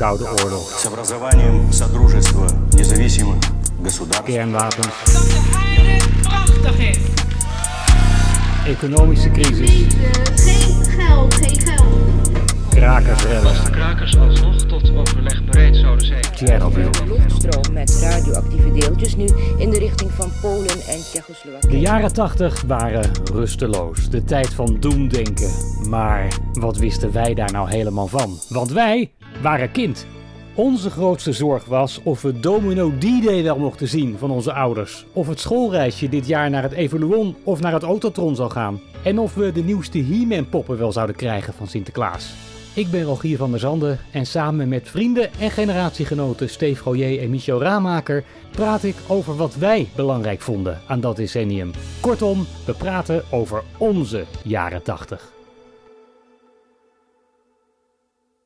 Koude Oorlog. Kernwapens. Dat de heilig prachtig. Economische crisis. Geen geld, geen geld. Krakersrellen. Als de krakers alsnog tot overleg bereid zouden zijn. Luchtstroom met radioactieve deeltjes nu in de richting van Polen en Tsjechoslowakije. De jaren 80 waren rusteloos. De tijd van doemdenken. Maar wat wisten wij daar nou helemaal van? Want wij waren kind. Onze grootste zorg was of we Domino D-Day wel mochten zien van onze ouders. Of het schoolreisje dit jaar naar het Evoluon of naar het Autotron zou gaan. En of we de nieuwste He-Man poppen wel zouden krijgen van Sinterklaas. Ik ben Rogier van der Zanden en samen met vrienden en generatiegenoten Steve Goyer en Michel Raamaker praat ik over wat wij belangrijk vonden aan dat decennium. Kortom, we praten over onze jaren 80.